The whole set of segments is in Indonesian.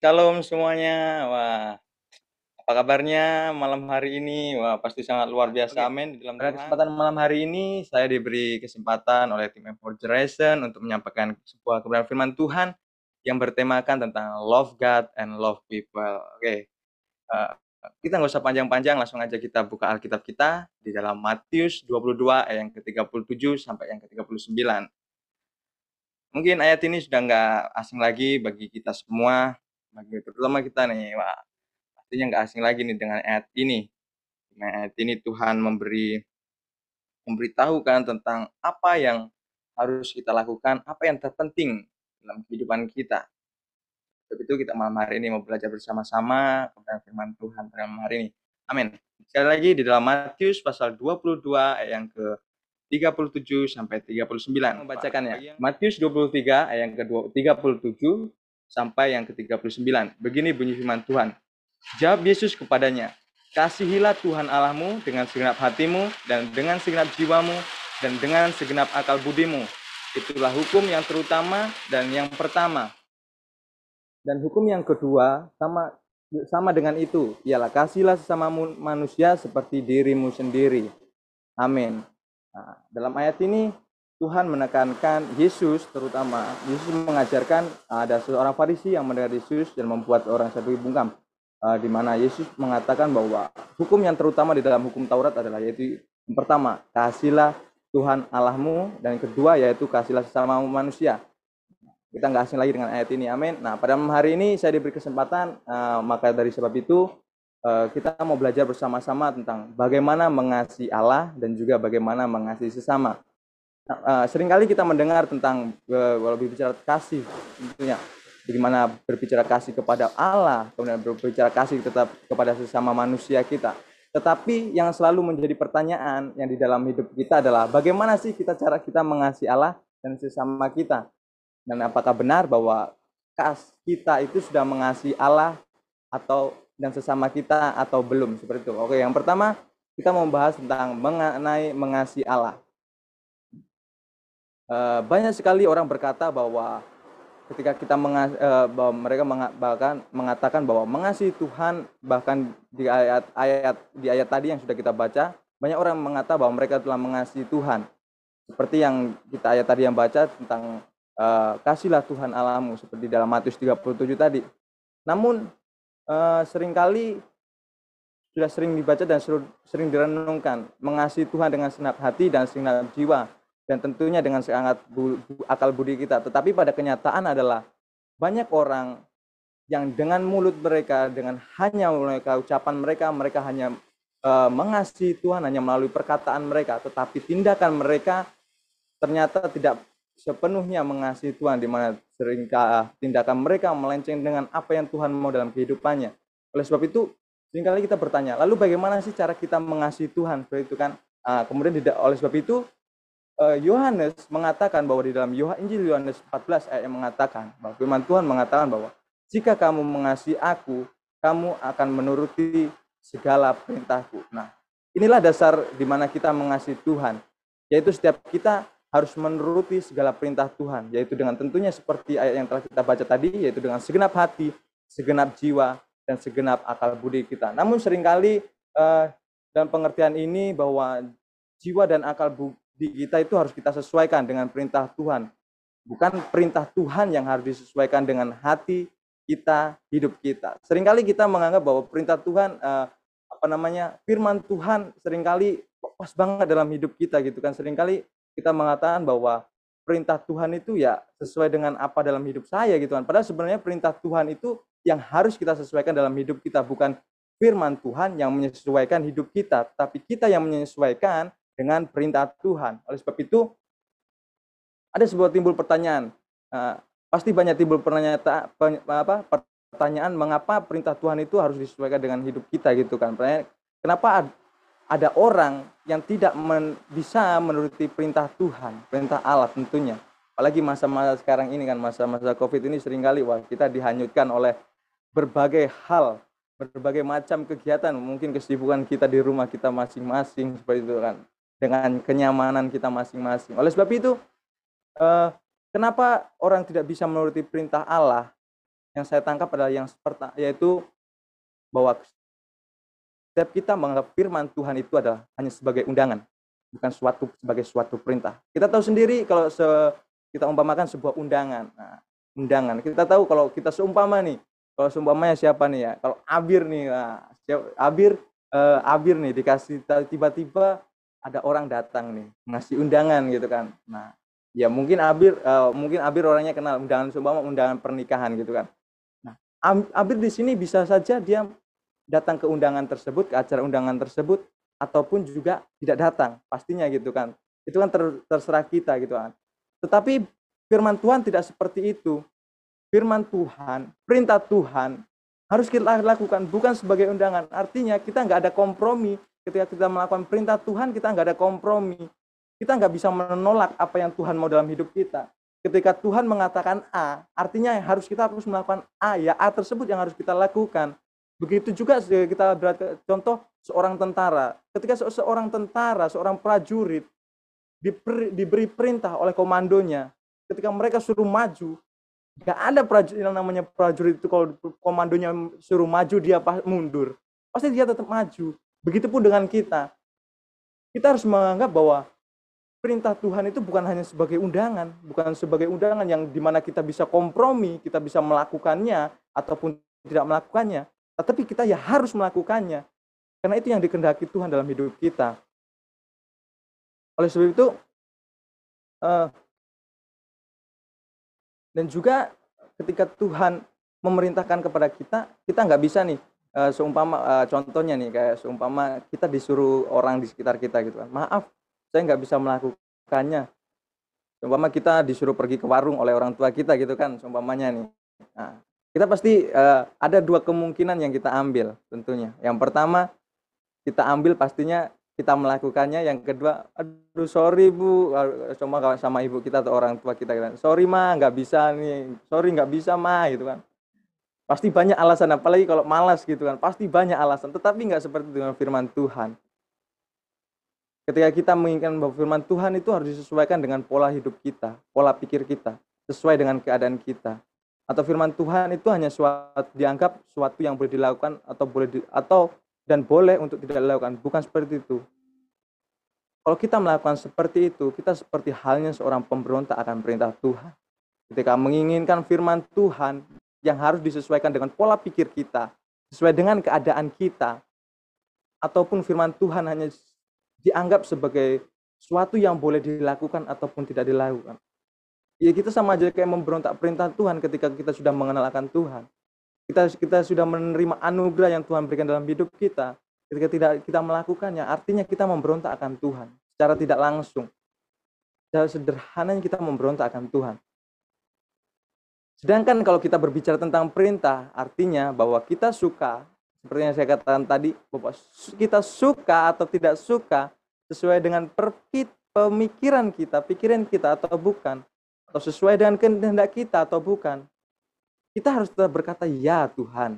Shalom semuanya. Wah, apa kabarnya malam hari ini? Wah, pasti sangat luar biasa. Oke, Amin. Di dalam pada kesempatan malam hari ini saya diberi kesempatan oleh tim M4 Generation untuk menyampaikan sebuah kebenaran firman Tuhan yang bertemakan tentang love God and love people. Oke, eh, kita nggak usah panjang-panjang, langsung aja kita buka Alkitab kita di dalam Matius 22 ayat yang ke-37 sampai yang ke-39. Mungkin ayat ini sudah nggak asing lagi bagi kita semua, bagi terutama kita nih, wah, pastinya nggak asing lagi nih dengan ayat ini. Dengan ayat ini Tuhan memberi memberitahukan tentang apa yang harus kita lakukan, apa yang terpenting dalam kehidupan kita. Sebab itu kita malam hari ini mau belajar bersama-sama kepada firman Tuhan pada malam hari ini. Amin. Sekali lagi di dalam Matius pasal 22 ayat yang ke 37 sampai 39. Membacakannya. Matius 23 ayat yang ke 37 sampai yang ke 39. Begini bunyi firman Tuhan. Jawab Yesus kepadanya, Kasihilah Tuhan Allahmu dengan segenap hatimu dan dengan segenap jiwamu dan dengan segenap akal budimu. Itulah hukum yang terutama dan yang pertama. Dan hukum yang kedua sama sama dengan itu, ialah kasihlah sesama manusia seperti dirimu sendiri. Amin. Nah, dalam ayat ini Tuhan menekankan Yesus terutama Yesus mengajarkan ada seorang Farisi yang mendengar Yesus dan membuat orang satu bungkam uh, di mana Yesus mengatakan bahwa hukum yang terutama di dalam hukum Taurat adalah yaitu yang pertama kasihlah Tuhan Allahmu dan yang kedua yaitu kasihlah sesama manusia. Kita nggak asing lagi dengan ayat ini, amin. Nah pada hari ini saya diberi kesempatan, uh, maka dari sebab itu kita mau belajar bersama-sama tentang bagaimana mengasihi Allah dan juga bagaimana mengasihi sesama. Uh, sering kali kita mendengar tentang uh, lebih bicara kasih tentunya bagaimana berbicara kasih kepada Allah, kemudian berbicara kasih tetap kepada sesama manusia kita. Tetapi yang selalu menjadi pertanyaan yang di dalam hidup kita adalah bagaimana sih kita cara kita mengasihi Allah dan sesama kita? Dan apakah benar bahwa kas kita itu sudah mengasihi Allah atau dan sesama kita atau belum seperti itu? Oke, yang pertama kita membahas tentang mengenai mengasihi Allah. Eh, banyak sekali orang berkata bahwa ketika kita mengas, uh, bahwa mereka bahkan mengatakan bahwa mengasihi Tuhan bahkan di ayat-ayat di ayat tadi yang sudah kita baca banyak orang mengatakan bahwa mereka telah mengasihi Tuhan. Seperti yang kita ayat tadi yang baca tentang uh, kasihlah Tuhan alamu seperti dalam Matius 37 tadi. Namun sering kali sudah sering dibaca dan sering direnungkan mengasihi Tuhan dengan senap hati dan senap jiwa dan tentunya dengan sangat bu, bu, akal budi kita. Tetapi pada kenyataan adalah banyak orang yang dengan mulut mereka, dengan hanya mereka ucapan mereka, mereka hanya uh, mengasihi Tuhan hanya melalui perkataan mereka, tetapi tindakan mereka ternyata tidak sepenuhnya mengasihi Tuhan, di mana sering kali tindakan mereka melenceng dengan apa yang Tuhan mau dalam kehidupannya. Oleh sebab itu, sering kali kita bertanya, lalu bagaimana sih cara kita mengasihi Tuhan? Seperti itu kan. Uh, kemudian tidak oleh sebab itu Eh, Yohanes mengatakan bahwa di dalam Injil Yohanes 14 ayat yang mengatakan bahwa firman Tuhan mengatakan bahwa jika kamu mengasihi aku, kamu akan menuruti segala perintahku. Nah, inilah dasar di mana kita mengasihi Tuhan, yaitu setiap kita harus menuruti segala perintah Tuhan, yaitu dengan tentunya seperti ayat yang telah kita baca tadi, yaitu dengan segenap hati, segenap jiwa, dan segenap akal budi kita. Namun sering kali uh, dalam pengertian ini bahwa jiwa dan akal di kita itu harus kita sesuaikan dengan perintah Tuhan. Bukan perintah Tuhan yang harus disesuaikan dengan hati kita, hidup kita. Seringkali kita menganggap bahwa perintah Tuhan eh, apa namanya? firman Tuhan sering kali pas banget dalam hidup kita gitu kan. Seringkali kita mengatakan bahwa perintah Tuhan itu ya sesuai dengan apa dalam hidup saya gitu kan. Padahal sebenarnya perintah Tuhan itu yang harus kita sesuaikan dalam hidup kita bukan firman Tuhan yang menyesuaikan hidup kita, tapi kita yang menyesuaikan dengan perintah Tuhan. Oleh sebab itu, ada sebuah timbul pertanyaan. Uh, pasti banyak timbul pertanyaan, apa, pertanyaan mengapa perintah Tuhan itu harus disesuaikan dengan hidup kita gitu kan. Kenapa ada orang yang tidak men, bisa menuruti perintah Tuhan, perintah Allah tentunya. Apalagi masa-masa sekarang ini kan, masa-masa COVID ini sering kali wah kita dihanyutkan oleh berbagai hal, berbagai macam kegiatan, mungkin kesibukan kita di rumah kita masing-masing seperti itu kan dengan kenyamanan kita masing-masing. Oleh sebab itu, eh, kenapa orang tidak bisa menuruti perintah Allah? yang saya tangkap adalah yang seperti yaitu bahwa setiap kita menganggap firman Tuhan itu adalah hanya sebagai undangan, bukan suatu sebagai suatu perintah. Kita tahu sendiri kalau se, kita umpamakan sebuah undangan. Nah, undangan. Kita tahu kalau kita seumpama nih, kalau seumpamanya siapa nih ya? Kalau Abir nih, nah, Abir uh, Abir nih dikasih tiba-tiba ada orang datang nih ngasih undangan gitu kan. Nah, ya mungkin Abir uh, mungkin Abir orangnya kenal undangan seumpama undangan pernikahan gitu kan. Nah, Abir di sini bisa saja dia datang ke undangan tersebut, ke acara undangan tersebut, ataupun juga tidak datang, pastinya gitu kan. Itu kan ter, terserah kita gitu kan. Tetapi firman Tuhan tidak seperti itu. Firman Tuhan, perintah Tuhan harus kita lakukan bukan sebagai undangan. Artinya kita nggak ada kompromi ketika kita melakukan perintah Tuhan kita nggak ada kompromi. Kita nggak bisa menolak apa yang Tuhan mau dalam hidup kita. Ketika Tuhan mengatakan A, artinya harus kita harus melakukan A ya A tersebut yang harus kita lakukan. Begitu juga kita berarti contoh seorang tentara. Ketika seorang tentara, seorang prajurit diberi perintah oleh komandonya, ketika mereka suruh maju, nggak ada prajurit yang namanya prajurit itu kalau komandonya suruh maju dia mundur, pasti dia tetap maju. Begitupun dengan kita. Kita harus menganggap bahwa perintah Tuhan itu bukan hanya sebagai undangan, bukan sebagai undangan yang di mana kita bisa kompromi, kita bisa melakukannya ataupun tidak melakukannya, tetapi kita ya harus melakukannya. Karena itu yang dikendaki Tuhan dalam hidup kita. Oleh sebab itu, uh, dan juga ketika Tuhan memerintahkan kepada kita, kita nggak bisa nih, uh, seumpama uh, contohnya nih kayak seumpama kita disuruh orang di sekitar kita gitu kan, maaf, saya nggak bisa melakukannya. Seumpama kita disuruh pergi ke warung oleh orang tua kita gitu kan, seumpamanya nih. Nah, kita pasti uh, ada dua kemungkinan yang kita ambil tentunya. Yang pertama kita ambil pastinya kita melakukannya. Yang kedua, aduh sorry bu, cuma sama ibu kita atau orang tua kita, gitu. sorry mah nggak bisa nih, sorry nggak bisa mah gitu kan. Pasti banyak alasan, apalagi kalau malas gitu kan, pasti banyak alasan. Tetapi nggak seperti dengan firman Tuhan. Ketika kita menginginkan bahwa firman Tuhan itu harus disesuaikan dengan pola hidup kita, pola pikir kita, sesuai dengan keadaan kita atau firman Tuhan itu hanya suatu dianggap suatu yang boleh dilakukan atau boleh di, atau dan boleh untuk tidak dilakukan bukan seperti itu kalau kita melakukan seperti itu kita seperti halnya seorang pemberontak akan perintah Tuhan ketika menginginkan firman Tuhan yang harus disesuaikan dengan pola pikir kita sesuai dengan keadaan kita ataupun firman Tuhan hanya dianggap sebagai suatu yang boleh dilakukan ataupun tidak dilakukan ya kita sama aja kayak memberontak perintah Tuhan ketika kita sudah mengenal akan Tuhan. Kita kita sudah menerima anugerah yang Tuhan berikan dalam hidup kita. Ketika tidak kita melakukannya, artinya kita memberontak akan Tuhan secara tidak langsung. Secara sederhananya kita memberontak akan Tuhan. Sedangkan kalau kita berbicara tentang perintah, artinya bahwa kita suka, seperti yang saya katakan tadi, bahwa kita suka atau tidak suka sesuai dengan pemikiran kita, pikiran kita atau bukan, atau sesuai dengan kehendak kita atau bukan. Kita harus tetap berkata, ya Tuhan,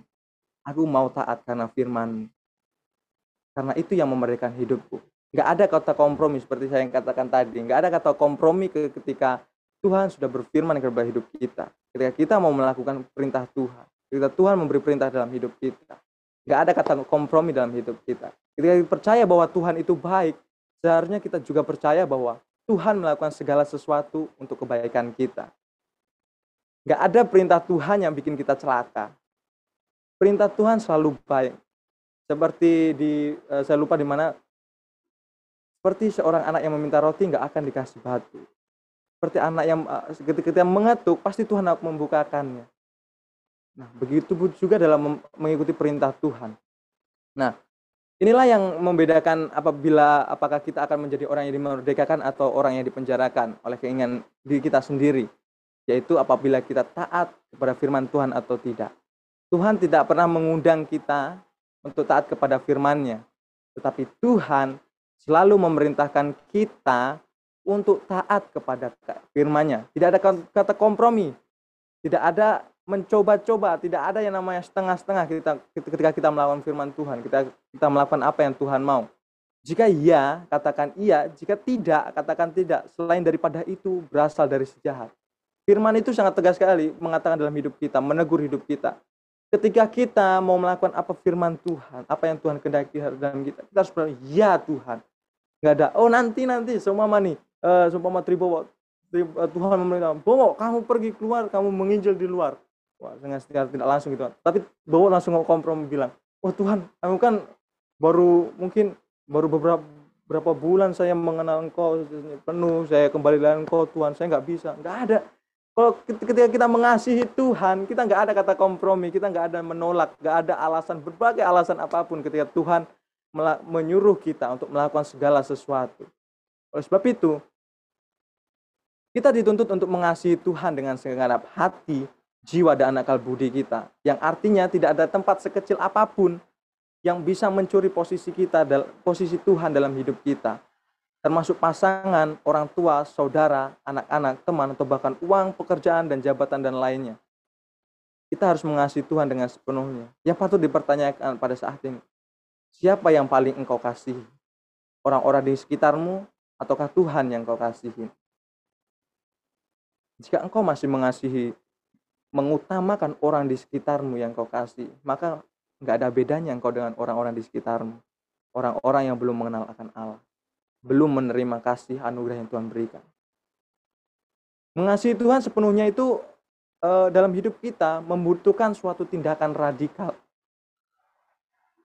aku mau taat karena firman Karena itu yang memberikan hidupku. Nggak ada kata kompromi seperti saya yang katakan tadi. Nggak ada kata kompromi ketika Tuhan sudah berfirman kepada hidup kita. Ketika kita mau melakukan perintah Tuhan. Ketika Tuhan memberi perintah dalam hidup kita. Nggak ada kata kompromi dalam hidup kita. Ketika kita percaya bahwa Tuhan itu baik, seharusnya kita juga percaya bahwa Tuhan melakukan segala sesuatu untuk kebaikan kita. Gak ada perintah Tuhan yang bikin kita celaka. Perintah Tuhan selalu baik. Seperti di, eh, saya lupa di mana, seperti seorang anak yang meminta roti nggak akan dikasih batu. Seperti anak yang eh, ketika mengetuk, pasti Tuhan akan membukakannya. Nah, begitu juga dalam mengikuti perintah Tuhan. Nah, Inilah yang membedakan apabila apakah kita akan menjadi orang yang dimerdekakan atau orang yang dipenjarakan oleh keinginan diri kita sendiri, yaitu apabila kita taat kepada firman Tuhan atau tidak. Tuhan tidak pernah mengundang kita untuk taat kepada firman-Nya, tetapi Tuhan selalu memerintahkan kita untuk taat kepada firman-Nya. Tidak ada kata kompromi, tidak ada mencoba-coba, tidak ada yang namanya setengah-setengah kita ketika kita melakukan firman Tuhan, kita kita melakukan apa yang Tuhan mau. Jika iya, katakan iya, jika tidak, katakan tidak. Selain daripada itu berasal dari sejahat. Firman itu sangat tegas sekali mengatakan dalam hidup kita, menegur hidup kita. Ketika kita mau melakukan apa firman Tuhan, apa yang Tuhan kehendaki dalam kita, kita harus bilang, ya Tuhan. Nggak ada, oh nanti, nanti, semua nih, uh, sumpah Tribowo, eh, Tuhan memerintah, Bowo, kamu pergi keluar, kamu menginjil di luar. Wah, dengan secara tidak langsung gitu. Tapi Bowo langsung kompromi bilang, oh Tuhan, kamu kan baru mungkin baru beberapa berapa bulan saya mengenal engkau penuh, saya kembali dengan engkau Tuhan, saya nggak bisa, nggak ada. Kalau ketika kita mengasihi Tuhan, kita nggak ada kata kompromi, kita nggak ada menolak, nggak ada alasan berbagai alasan apa pun ketika Tuhan menyuruh kita untuk melakukan segala sesuatu. Oleh sebab itu, kita dituntut untuk mengasihi Tuhan dengan segenap hati, jiwa dan akal budi kita. Yang artinya tidak ada tempat sekecil apa pun yang bisa mencuri posisi kita, posisi Tuhan dalam hidup kita termasuk pasangan, orang tua, saudara, anak-anak, teman, atau bahkan uang, pekerjaan, dan jabatan dan lainnya. Kita harus mengasihi Tuhan dengan sepenuhnya. Yang patut dipertanyakan pada saat ini, siapa yang paling engkau kasihi? Orang-orang di sekitarmu, ataukah Tuhan yang engkau kasihi? Jika engkau masih mengasihi, mengutamakan orang di sekitarmu yang engkau kasih, maka nggak ada bedanya engkau dengan orang-orang di sekitarmu. Orang-orang yang belum mengenal akan Allah belum menerima kasih anugerah yang Tuhan berikan. Mengasihi Tuhan sepenuhnya itu uh, dalam hidup kita membutuhkan suatu tindakan radikal.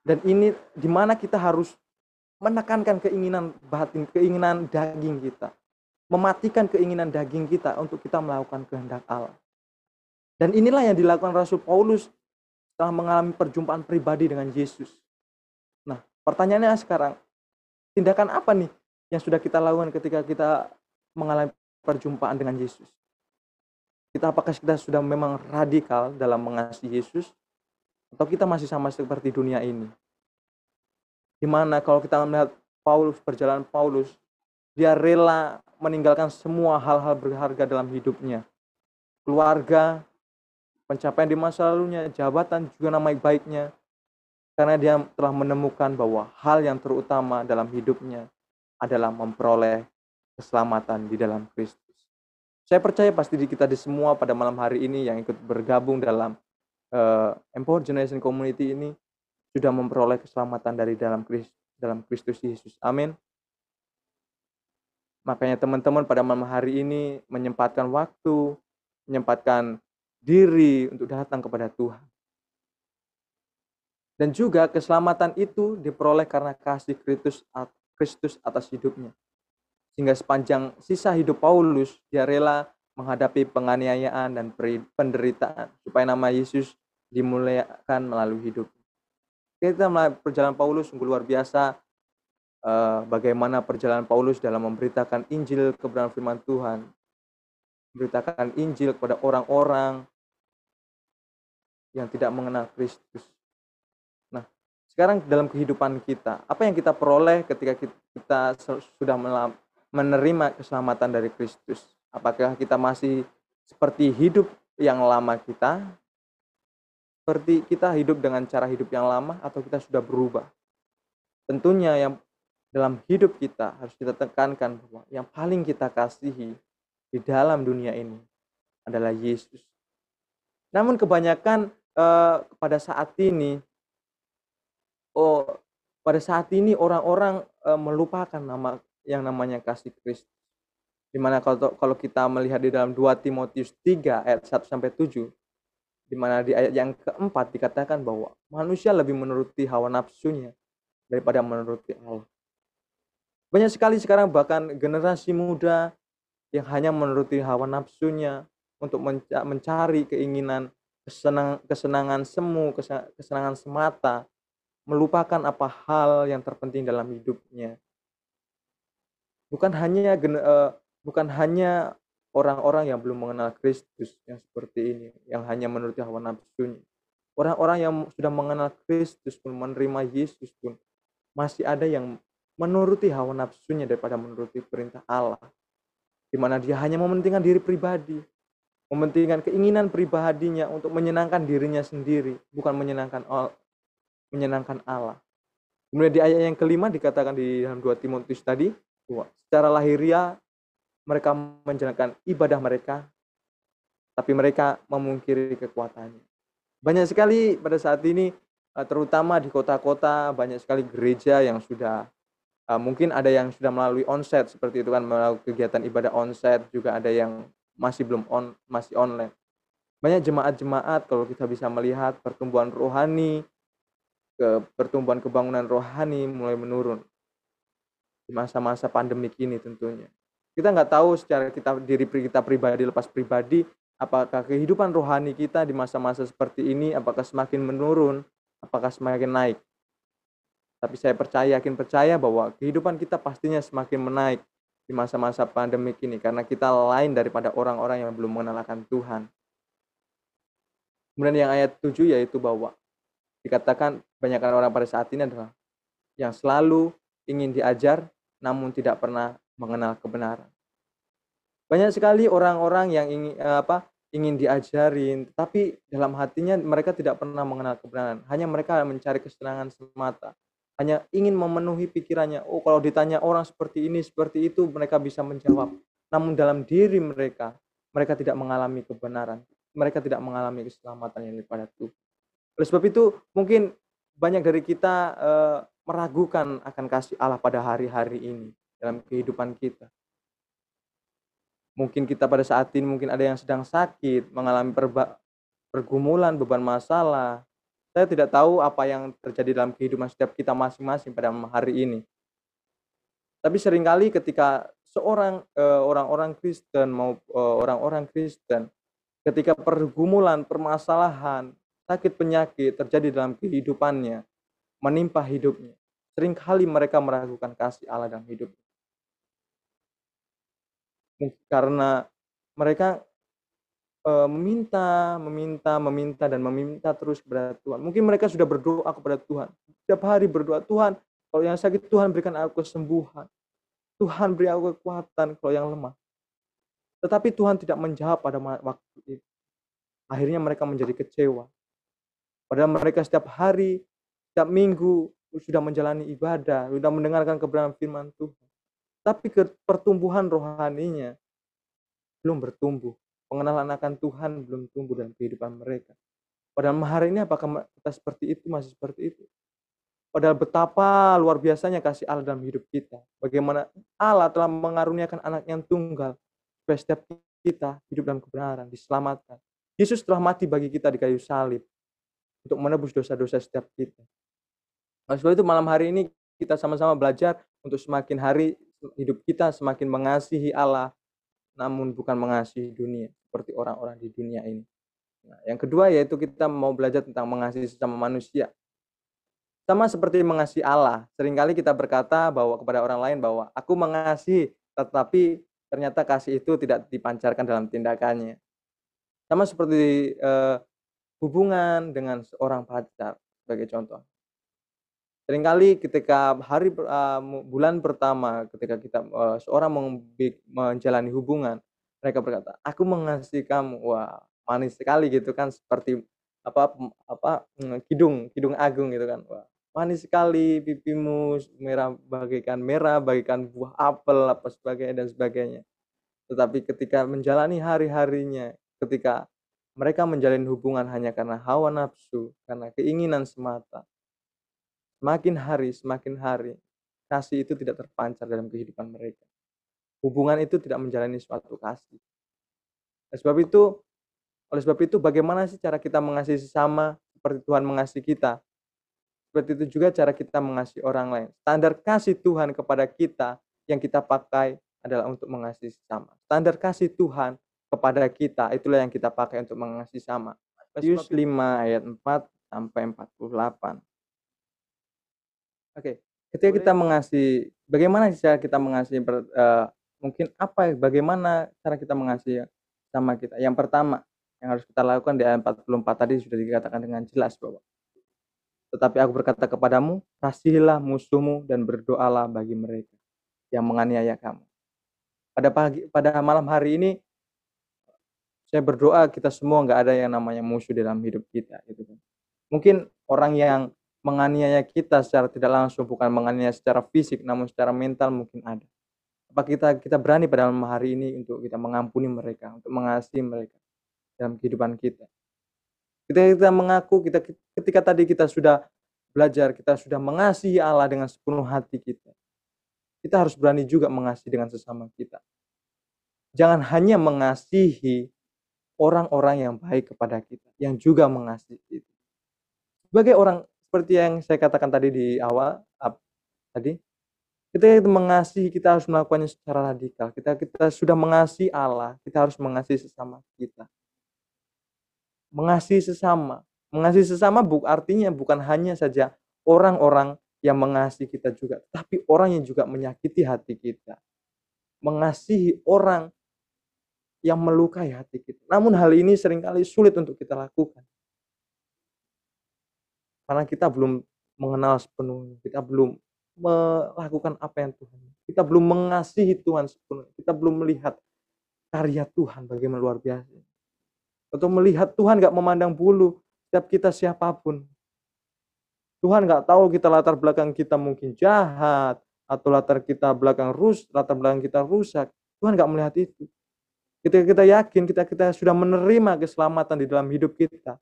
Dan ini di mana kita harus menekankan keinginan batin, keinginan daging kita. Mematikan keinginan daging kita untuk kita melakukan kehendak Allah. Dan inilah yang dilakukan Rasul Paulus setelah mengalami perjumpaan pribadi dengan Yesus. Nah, pertanyaannya sekarang, tindakan apa nih yang sudah kita lakukan ketika kita mengalami perjumpaan dengan Yesus? Kita apakah kita sudah memang radikal dalam mengasihi Yesus atau kita masih sama seperti dunia ini? Di mana kalau kita melihat Paulus, perjalanan Paulus, dia rela meninggalkan semua hal-hal berharga dalam hidupnya. Keluarga, pencapaian di masa lalunya, jabatan, juga nama baiknya. Karena dia telah menemukan bahwa hal yang terutama dalam hidupnya adalah memperoleh keselamatan di dalam Kristus. Saya percaya pasti di kita di semua pada malam hari ini yang ikut bergabung dalam uh, Empower Generation Community ini sudah memperoleh keselamatan dari dalam Kristus, dalam Kristus Yesus. Amin. Makanya teman-teman pada malam hari ini menyempatkan waktu, menyempatkan diri untuk datang kepada Tuhan. Dan juga keselamatan itu diperoleh karena kasih Kristus atas hidupnya. Sehingga sepanjang sisa hidup Paulus, dia rela menghadapi penganiayaan dan penderitaan supaya nama Yesus dimuliakan melalui hidup. Kita melihat perjalanan Paulus sungguh luar biasa. Uh, bagaimana perjalanan Paulus dalam memberitakan Injil kebenaran firman Tuhan, memberitakan Injil kepada orang-orang yang tidak mengenal Kristus. Sekarang dalam kehidupan kita, apa yang kita peroleh ketika kita sudah menerima keselamatan dari Kristus? Apakah kita masih seperti hidup yang lama kita? Seperti kita hidup dengan cara hidup yang lama atau kita sudah berubah? Tentunya yang dalam hidup kita harus kita tekankan bahwa yang paling kita kasihi di dalam dunia ini adalah Yesus. Namun kebanyakan eh, pada saat ini oh pada saat ini orang-orang e, melupakan nama yang namanya kasih Kristus. Di mana kalau kalau kita melihat di dalam 2 Timotius 3 ayat 1 sampai 7 di mana di ayat yang keempat dikatakan bahwa manusia lebih menuruti hawa nafsunya daripada menuruti Allah. Banyak sekali sekarang bahkan generasi muda yang hanya menuruti hawa nafsunya untuk mencari keinginan kesenang, kesenangan semu, kesenangan semata, melupakan apa hal yang terpenting dalam hidupnya. Bukan hanya uh, bukan hanya orang-orang yang belum mengenal Kristus yang seperti ini, yang hanya menuruti hawa nafsunya. Orang-orang yang sudah mengenal Kristus pun menerima Yesus pun masih ada yang menuruti hawa nafsunya daripada menuruti perintah Allah. Di mana dia hanya mementingkan diri pribadi, mementingkan keinginan pribadinya untuk menyenangkan dirinya sendiri, bukan menyenangkan menyenangkan Allah. Kemudian di ayat yang kelima dikatakan di dalam 2 Timotius tadi, bahwa secara lahiriah mereka menjalankan ibadah mereka tapi mereka memungkiri kekuatannya. Banyak sekali pada saat ini, eh, terutama di kota-kota, banyak sekali gereja yang sudah uh, mungkin ada yang sudah melalui onset seperti itu kan melalui kegiatan ibadah onset juga ada yang masih belum on masih online. Banyak jemaat-jemaat kalau kita bisa melihat pertumbuhan rohani ke pertumbuhan kebangunan rohani mulai menurun di masa-masa pandemik ini tentunya. Kita nggak tahu secara kita diri kita pribadi lepas pribadi apakah kehidupan rohani kita di masa-masa seperti ini apakah semakin menurun apakah semakin naik tapi saya percaya, yakin percaya bahwa kehidupan kita pastinya semakin menaik di masa-masa pandemik ini karena kita lain daripada orang-orang yang belum mengenalkan Tuhan. Kemudian yang ayat 7 yaitu bahwa dikatakan banyak orang pada saat ini adalah yang selalu ingin diajar namun tidak pernah mengenal kebenaran. Banyak sekali orang-orang yang ingin eh, apa ingin diajarin, tapi dalam hatinya mereka tidak pernah mengenal kebenaran. Hanya mereka mencari kesenangan semata hanya ingin memenuhi pikirannya. Oh, kalau ditanya orang seperti ini, seperti itu, mereka bisa menjawab. Namun dalam diri mereka, mereka tidak mengalami kebenaran. Mereka tidak mengalami keselamatan yang daripada Tuhan. Oleh sebab itu, mungkin banyak dari kita uh, meragukan akan kasih Allah pada hari-hari ini dalam kehidupan kita. Mungkin kita pada saat ini mungkin ada yang sedang sakit, mengalami pergumulan, beban masalah, saya tidak tahu apa yang terjadi dalam kehidupan setiap kita masing-masing pada hari ini. Tapi sering kali ketika seorang uh, orang-orang Kristen mau uh, orang-orang Kristen ketika pergumulan, permasalahan, sakit penyakit terjadi dalam kehidupannya, menimpa hidupnya, sering kali mereka meragukan kasih Allah dalam hidup. Karena mereka meminta, meminta, meminta dan meminta terus kepada Tuhan. Mungkin mereka sudah berdoa kepada Tuhan. Setiap hari berdoa, Tuhan, kalau yang sakit Tuhan berikan aku kesembuhan. Tuhan beri aku kekuatan kalau yang lemah. Tetapi Tuhan tidak menjawab pada waktu itu. Akhirnya mereka menjadi kecewa. Padahal mereka setiap hari, setiap minggu sudah menjalani ibadah, sudah mendengarkan kebenaran firman Tuhan. Tapi pertumbuhan rohaninya belum bertumbuh pengenalan akan Tuhan belum tumbuh dalam kehidupan mereka. Padahal hari ini apakah kita seperti itu, masih seperti itu? Padahal betapa luar biasanya kasih Allah dalam hidup kita. Bagaimana Allah telah mengaruniakan anak yang tunggal. Supaya setiap kita hidup dalam kebenaran, diselamatkan. Yesus telah mati bagi kita di kayu salib. Untuk menebus dosa-dosa setiap kita. Oleh sebab itu malam hari ini kita sama-sama belajar untuk semakin hari hidup kita semakin mengasihi Allah, namun bukan mengasihi dunia seperti orang-orang di dunia ini. Nah, yang kedua yaitu kita mau belajar tentang mengasihi sesama manusia. Sama seperti mengasihi Allah. Seringkali kita berkata bahwa kepada orang lain bahwa aku mengasihi, tetapi ternyata kasih itu tidak dipancarkan dalam tindakannya. Sama seperti eh, hubungan dengan seorang pacar sebagai contoh. Seringkali ketika hari uh, bulan pertama ketika kita uh, seorang menjalani hubungan, mereka berkata, "Aku mengasihi kamu." Wah, manis sekali gitu kan seperti apa apa mm, kidung, kidung agung gitu kan. Wah, manis sekali pipimu merah bagaikan merah bagaikan buah apel apa sebagainya dan sebagainya. Tetapi ketika menjalani hari-harinya, ketika mereka menjalin hubungan hanya karena hawa nafsu, karena keinginan semata, Semakin hari, semakin hari, kasih itu tidak terpancar dalam kehidupan mereka. Hubungan itu tidak menjalani suatu kasih. Oleh sebab itu, oleh sebab itu bagaimana sih cara kita mengasihi sesama seperti Tuhan mengasihi kita? Seperti itu juga cara kita mengasihi orang lain. Standar kasih Tuhan kepada kita yang kita pakai adalah untuk mengasihi sesama. Standar kasih Tuhan kepada kita itulah yang kita pakai untuk mengasihi sama. Matius 5 ayat 4 sampai 48. Oke, ketika kita mengasihi, bagaimana cara kita mengasihi uh, mungkin apa ya, bagaimana cara kita mengasihi sama kita? Yang pertama yang harus kita lakukan di ayat 44 tadi sudah dikatakan dengan jelas bahwa tetapi aku berkata kepadamu, kasihilah musuhmu dan berdoalah bagi mereka yang menganiaya kamu. Pada pagi pada malam hari ini saya berdoa kita semua nggak ada yang namanya musuh dalam hidup kita gitu kan. Mungkin orang yang menganiaya kita secara tidak langsung, bukan menganiaya secara fisik, namun secara mental mungkin ada. Apa kita kita berani pada malam hari ini untuk kita mengampuni mereka, untuk mengasihi mereka. dalam kehidupan kita. Ketika kita mengaku, kita ketika tadi kita sudah belajar, kita sudah mengasihi Allah dengan sepenuh hati kita. Kita harus berani juga mengasihi dengan sesama kita. Jangan hanya mengasihi orang-orang yang baik kepada kita, yang juga mengasihi kita. Sebagai orang seperti yang saya katakan tadi di awal, up, tadi, ketika kita mengasihi, kita harus melakukannya secara radikal. Kita kita sudah mengasihi Allah, kita harus mengasihi sesama kita mengasihi sesama. Mengasihi sesama bu, artinya bukan hanya saja orang-orang yang mengasihi kita juga, tapi orang yang juga menyakiti hati kita. Mengasihi orang yang melukai hati kita. Namun hal ini sering kali sulit untuk kita lakukan. Karena kita belum mengenal sepenuhnya, kita belum melakukan apa yang Tuhan. Kita belum mengasihi Tuhan sepenuhnya, kita belum melihat karya Tuhan bagaimana luar biasa atau melihat Tuhan nggak memandang bulu setiap kita siapa pun. Tuhan nggak tahu kita latar belakang kita mungkin jahat atau latar kita belakang rus, latar belakang kita rusak. Tuhan nggak melihat itu. Ketika kita yakin kita kita sudah menerima keselamatan di dalam hidup kita,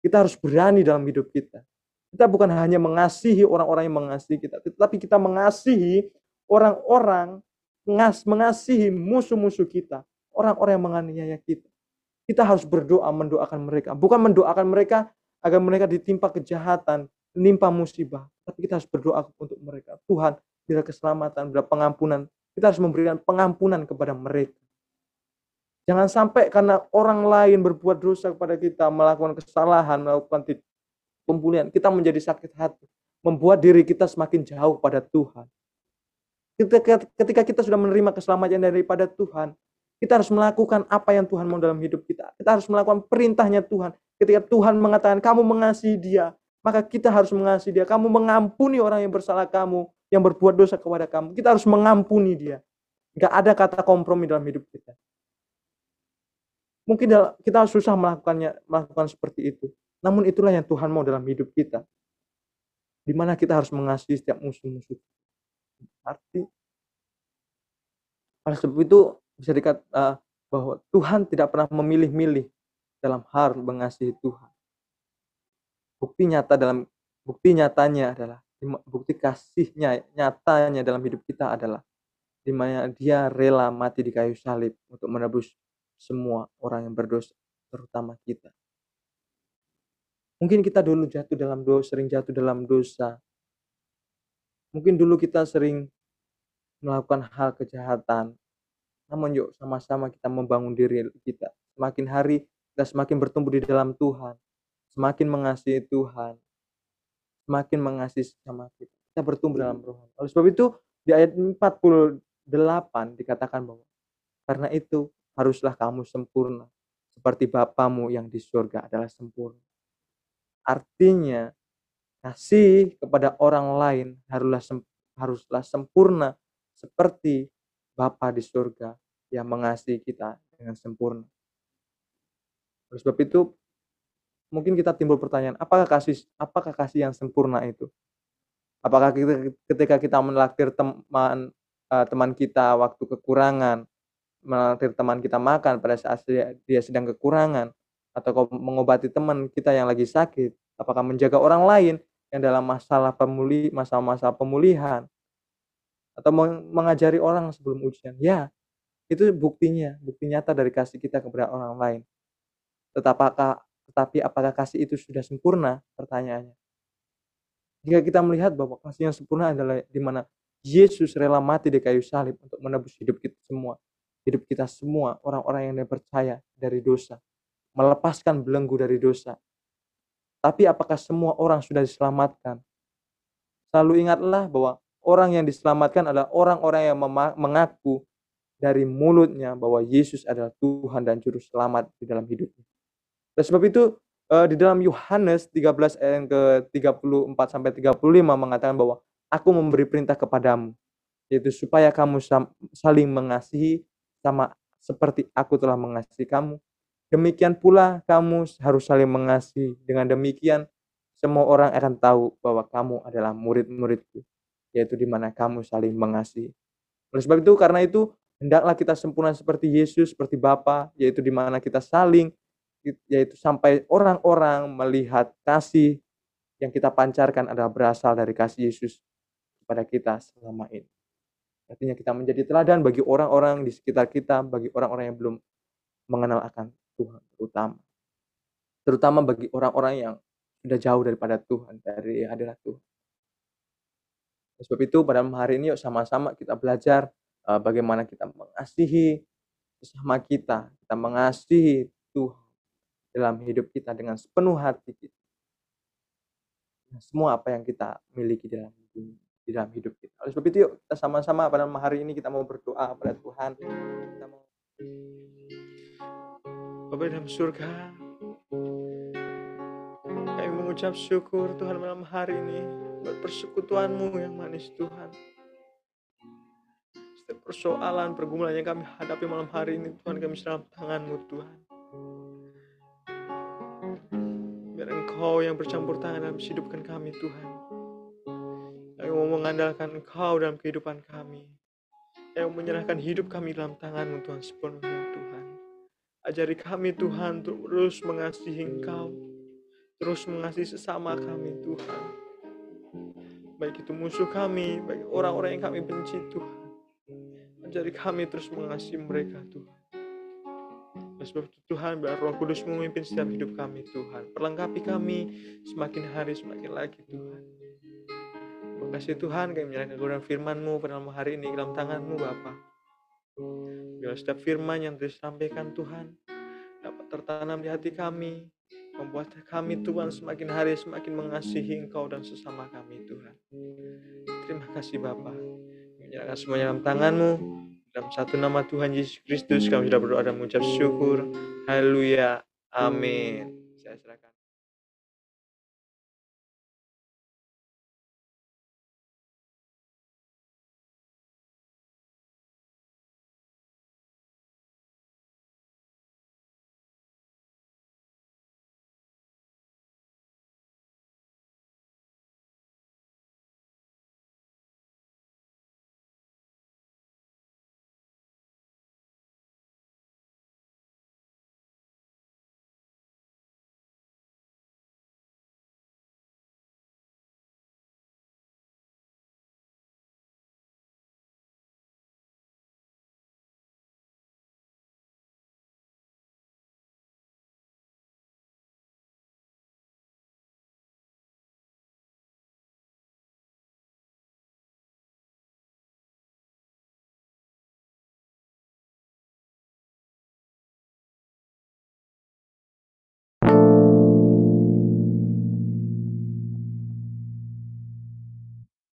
kita harus berani dalam hidup kita. Kita bukan hanya mengasihi orang-orang yang mengasihi kita, tetapi kita mengasihi orang-orang mengasihi musuh-musuh kita, orang-orang yang menganiaya kita. Kita harus berdoa mendoakan mereka, bukan mendoakan mereka agar mereka ditimpa kejahatan, menimpa musibah, tapi kita harus berdoa untuk mereka. Tuhan, bila keselamatan, bila pengampunan, kita harus memberikan pengampunan kepada mereka. Jangan sampai karena orang lain berbuat dosa kepada kita, melakukan kesalahan, melakukan pembulian, kita menjadi sakit hati, membuat diri kita semakin jauh pada Tuhan. Ketika kita sudah menerima keselamatan daripada Tuhan, kita harus melakukan apa yang Tuhan mau dalam hidup kita. Kita harus melakukan perintahnya Tuhan. Ketika Tuhan mengatakan kamu mengasihi dia, maka kita harus mengasihi dia. Kamu mengampuni orang yang bersalah kamu, yang berbuat dosa kepada kamu. Kita harus mengampuni dia. Gak ada kata kompromi dalam hidup kita. Mungkin kita susah melakukannya, melakukan seperti itu. Namun itulah yang Tuhan mau dalam hidup kita. Di mana kita harus mengasihi setiap musuh-musuh. Arti oleh sebab itu bisa dikatakan uh, eh, bahwa Tuhan tidak pernah memilih-milih dalam hal mengasihi Tuhan. Bukti nyata dalam bukti nyatanya adalah bukti kasihnya nyatanya dalam hidup kita adalah di mana dia rela mati di kayu salib untuk menebus semua orang yang berdosa, terutama kita. Mungkin kita dulu jatuh dalam dosa, sering jatuh dalam dosa. Mungkin dulu kita sering melakukan hal kejahatan, namun yuk sama-sama kita membangun diri kita. Semakin hari kita semakin bertumbuh di dalam Tuhan. Semakin mengasihi Tuhan. Semakin mengasihi sama kita. Kita bertumbuh dalam roh. Oleh sebab itu di ayat 48 dikatakan bahwa karena itu haruslah kamu sempurna seperti Bapamu yang di surga adalah sempurna. Artinya kasih kepada orang lain haruslah haruslah sempurna seperti Bapa di surga yang mengasihi kita dengan sempurna. Oleh sebab itu, mungkin kita timbul pertanyaan, apakah kasih apakah kasih yang sempurna itu? Apakah kita, ketika kita menaktir teman uh, teman kita waktu kekurangan, menaktir teman kita makan pada saat dia, dia sedang kekurangan, atau mengobati teman kita yang lagi sakit, apakah menjaga orang lain yang dalam masalah pemuli masalah-masalah pemulihan, atau mengajari orang sebelum ujian. Ya, itu buktinya, bukti nyata dari kasih kita kepada orang lain. Tetapi, tetapi apakah kasih itu sudah sempurna? Pertanyaannya. Jika kita melihat bahwa kasih yang sempurna adalah di mana Yesus rela mati di kayu salib untuk menebus hidup kita semua. Hidup kita semua, orang-orang yang percaya dari dosa. Melepaskan belenggu dari dosa. Tapi apakah semua orang sudah diselamatkan? Selalu ingatlah bahwa orang yang diselamatkan adalah orang-orang yang mengaku dari mulutnya bahwa Yesus adalah Tuhan dan Juru Selamat di dalam hidupnya. Dan sebab itu eh, di dalam Yohanes 13 ayat yang ke-34 sampai 35 mengatakan bahwa aku memberi perintah kepadamu yaitu supaya kamu saling mengasihi sama seperti aku telah mengasihi kamu. Demikian pula kamu harus saling mengasihi. Dengan demikian semua orang akan tahu bahwa kamu adalah murid-muridku yaitu di mana kamu saling mengasihi. Oleh sebab itu karena itu Hendaklah kita sempurna seperti Yesus, seperti Bapa, yaitu di mana kita saling yaitu sampai orang-orang melihat kasih yang kita pancarkan adalah berasal dari kasih Yesus kepada kita selama ini. Artinya kita menjadi teladan bagi orang-orang di sekitar kita, bagi orang-orang yang belum mengenal akan Tuhan terutama. Terutama bagi orang-orang yang sudah jauh daripada Tuhan, dari hadirat Tuhan. Sebab itu pada hari ini yuk sama-sama kita belajar uh, bagaimana kita mengasihi sesama kita, kita mengasihi Tuhan dalam hidup kita dengan sepenuh hati kita. Nah, semua apa yang kita miliki dalam di dalam hidup kita. Oleh sebab itu yuk kita sama-sama pada hari ini kita mau berdoa kepada Tuhan. Kita mau Bapak dalam surga, kami mengucap syukur Tuhan malam hari ini buat persekutuanmu yang manis Tuhan persoalan, pergumulan yang kami hadapi malam hari ini, Tuhan kami dalam tanganmu, Tuhan. Biar Engkau yang bercampur tangan dalam hidupkan kami, Tuhan. Mau mengandalkan Engkau dalam kehidupan kami. Yang menyerahkan hidup kami dalam tanganmu, Tuhan, sepenuhnya, Tuhan. Ajari kami, Tuhan, terus mengasihi Engkau. Terus mengasihi sesama kami, Tuhan. Baik itu musuh kami, baik orang-orang yang kami benci, Tuhan. Ajari kami terus mengasihi mereka Tuhan. Sebab itu Tuhan biar roh kudus memimpin setiap hidup kami Tuhan. Perlengkapi kami semakin hari semakin lagi Tuhan. Kasih Tuhan kami menyerahkan kebenaran firman-Mu pada malam hari ini dalam tangan-Mu Bapa. Biar setiap firman yang disampaikan Tuhan dapat tertanam di hati kami, membuat kami Tuhan semakin hari semakin mengasihi Engkau dan sesama kami Tuhan. Terima kasih Bapak menyerahkan semuanya dalam tanganmu. Dalam satu nama Tuhan Yesus Kristus kami sudah berdoa dan mengucap syukur. Haleluya. Amin. Saya serahkan.